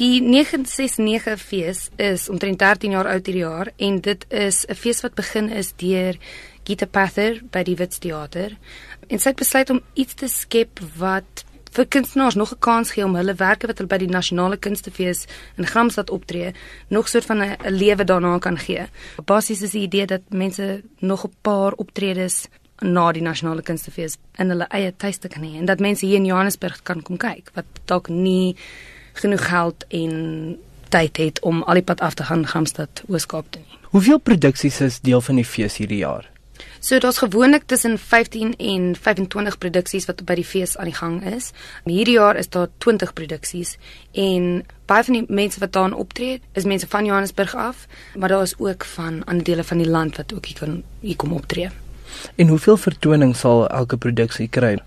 Die 969 fees is omtrent 13 jaar oud hierdie jaar en dit is 'n fees wat begin is deur Gita Pather by die Wits Theater. En sy het besluit om iets te skep wat vir kunstenaars nog 'n kans gee om hulle werke wat hulle by die nasionale kunstefees in Gramstad optree, nog soort van 'n lewe daarna kan gee. Basies is die idee dat mense nog 'n paar optredes na die nasionale kunstefees in hulle eie tuiste kan hê en dat mense hier in Johannesburg kan kom kyk wat dalk nie genoeg geld en tyd het om al die pad af te gaan Gramstad Ooskaap toe nie. Hoeveel produksies is deel van die fees hierdie jaar? So daar's gewoonlik tussen 15 en 25 produksies wat by die fees aan die gang is. Hierdie jaar is daar 20 produksies en baie van die mense wat daar optree, is mense van Johannesburg af, maar daar is ook van ander dele van die land wat ook hier kan hier kom optree. En hoeveel vertonings sal elke produksie kry?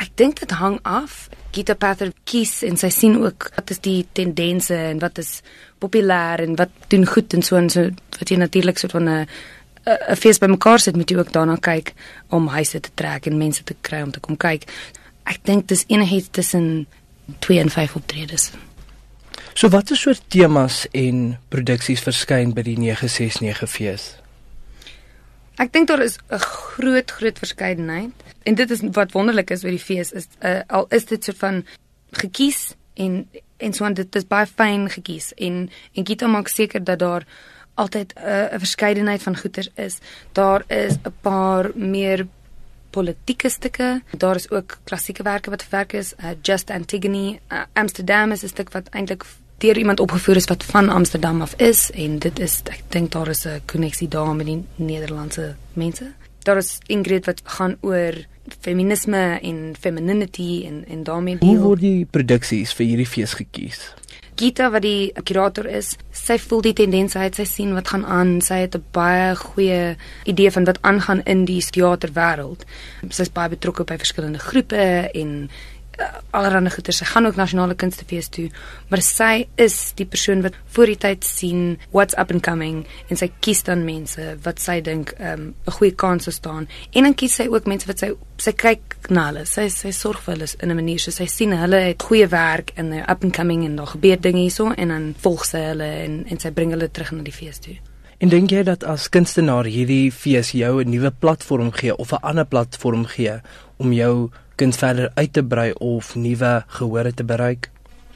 Ek dink dit hang af. Gita Pather kies en sy sien ook wat is die tendense en wat is populêr en wat doen goed en so en so wat jy natuurlik so van 'n 'n fees bymekaar sit moet jy ook daarna kyk om huise te trek en mense te kry om te kom kyk. Ek dink dis enigiets tussen 2 en 5 optredes. So watter soort temas en produksies verskyn by die 969 fees? Ek dink daar is 'n groot groot verskeidenheid en dit is wat wonderlik is by die fees is uh, al is dit soort van gekies en en so en dit is baie fyn gekies en en Gita maak seker dat daar altyd 'n uh, verskeidenheid van goeder is. Daar is 'n paar meer politieke stukke. Daar is ook klassieke werke wat verwerk is. Uh, Just Antigone, uh, Amsterdam is 'n stuk wat eintlik deur iemand opgevoer is wat van Amsterdam af is en dit is ek dink daar is 'n koneksie daar met die Nederlandse mense. Daar is Ingrid wat gaan oor feminisme en femininity en en daarmee deel. Hoe word die produksies vir hierdie fees gekies? Gita wat die kurator is, sy voel die tendens uit, sy sien wat gaan aan, sy het 'n baie goeie idee van wat aangaan in die teaterwêreld. Sy's baie betrokke by verskillende groepe en allerlei goeie. Sy gaan ook nasionale kunstefees toe, maar sy is die persoon wat voor die tyd sien what's up and coming en sy kies dan mense wat sy dink 'n um, goeie kans staan. En dan kies sy ook mense wat sy sy kyk na hulle. Sy sy sorg vir hulle in 'n manier so sy sien hulle het goeie werk en they're up and coming en daar gebeur dinge hierso en dan volg sy hulle en en sy bring hulle terug na die fees toe. En dink jy dat as kunstenaar hierdie fees jou 'n nuwe platform gee of 'n ander platform gee om jou kuns verder uit te brei of nuwe gehore te bereik?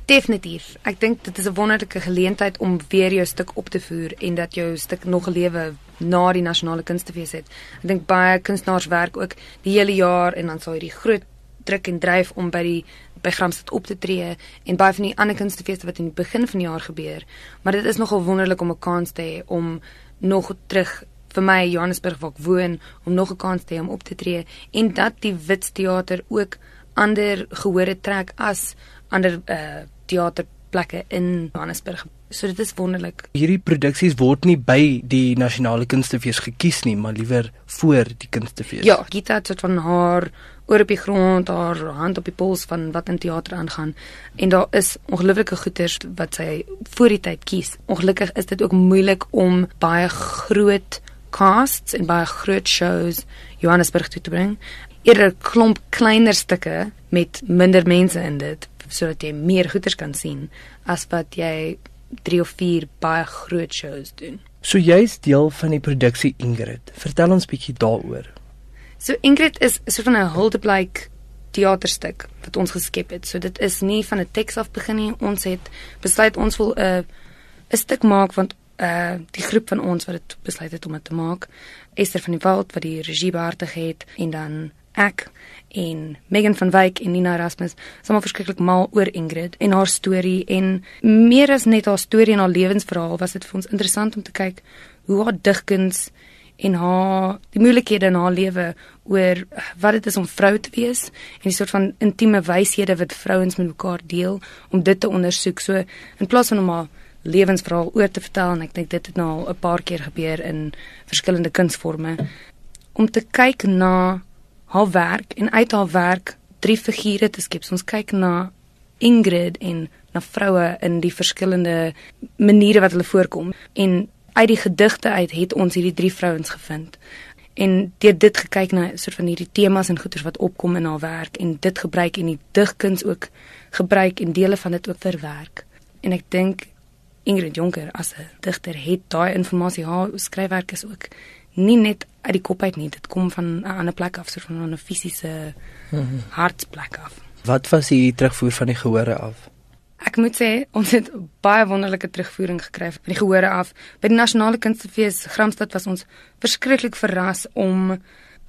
Definitief. Ek dink dit is 'n wonderlike geleentheid om weer jou stuk op te voer en dat jou stuk nog 'n lewe na die nasionale kunstefees het. Ek dink baie kunstenaars werk ook die hele jaar en dan sal hierdie groot druk en dryf om by die by Gramstad op te tree en baie van die ander kunstefeeste wat in die begin van die jaar gebeur. Maar dit is nogal wonderlik om 'n kans te hê om nog terug vir my Johannesburg waar ek woon om nog 'n kans te hê om op te tree en dat die Wits teater ook ander gehore trek as ander uh teaterplekke in Johannesburg. So dit is wonderlik. Hierdie produksies word nie by die nasionale kunstefees gekies nie, maar liewer voor die kunstefees. Ja, Gita het van haar oor op die grond, haar hand op die pols van wat in teater aangaan en daar is ongelooflike goeters wat sy voor die tyd kies. Ongelukkig is dit ook moeilik om baie groot casts en baie groot shows Johannesburg toe te bring. Eerder klomp kleiner stukke met minder mense in dit sodat jy meer goeders kan sien as wat jy 3 of 4 baie groot shows doen. So jy's deel van die produksie Ingrid. Vertel ons bietjie daaroor. So Ingrid is so 'n Huldeblyk teaterstuk wat ons geskep het. So dit is nie van 'n teks af begin nie. Ons het besluit ons wil 'n 'n stuk maak want uh die groep van ons wat dit besluit het om dit te maak. Esther van die Walt wat die regie behartig het en dan ek en Megan van Wyk en Nina Erasmus sommer verskriklik mal oor Ingrid en haar storie en meer as net haar storie en haar lewensverhaal was dit vir ons interessant om te kyk hoe haar digkuns en haar die moeilikhede in haar lewe oor wat dit is om vrou te wees en die soort van intieme wyshede wat vrouens met mekaar deel om dit te ondersoek. So in plaas van om haar lewensverhaal oor te vertel en ek dink dit het nou al 'n paar keer gebeur in verskillende kunsforme om te kyk na haar werk en uit haar werk drie figure te skep. Ons kyk na Ingrid en na vroue in die verskillende maniere wat hulle voorkom en uit die gedigte uit het ons hierdie drie vrouens gevind. En deur dit gekyk na soort van hierdie temas en goeters wat opkom in haar werk en dit gebruik en die digkuns ook gebruik en dele van dit ook verwerk. en ek dink Ingrid Jonker as 'n digter het daai inligting haar skryfwerk is ook nie net uit die kop uit nie, dit kom van 'n ander plek af, so van 'n fisiese mhm. hartplek af. Wat was die terugvoer van die gehore af? Ek moet sê ons het baie wonderlike terugvoering gekry van die gehore af. By die Nasionale Kunstefees Gramstad was ons verskriklik verras om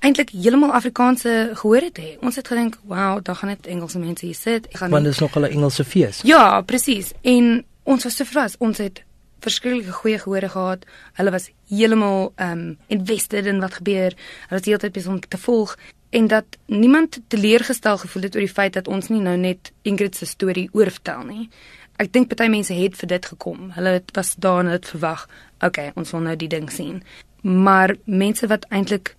eintlik heeltemal Afrikaanse gehore te hê. Ons het gedink, "Wow, daar gaan net Engelse mense hier sit." Ek gaan Want dit is nog 'n Engelse fees. Ja, presies. En ons was so verras. Ons het verskillende goeie gehore gehad. Hulle was heeltemal um invested in wat gebeur. Hulle was heeltyd besig om te volg en dat niemand teleurgestel gevoel het oor die feit dat ons nie nou net Ingrid se storie oorvertel nie. Ek dink baie mense het vir dit gekom. Hulle het was daar en het verwag, okay, ons wil nou die ding sien. Maar mense wat eintlik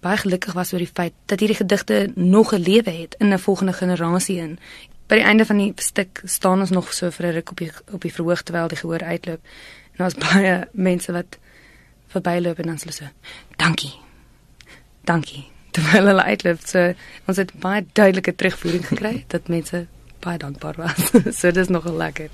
baie gelukkig was oor die feit dat hierdie gedigte nog 'n lewe het in 'n volgende generasie in by die einde van die stuk staan ons nog so vir 'n ruk op die op die verhoog terwyl die gehoor uitloop. En daar's baie mense wat verbyloop en dan sê so: "Dankie. Dankie." Terwyl hulle uitloop, so ons het baie duidelike terugvoering gekry dat mense baie dankbaar was. so dis nogal lekker.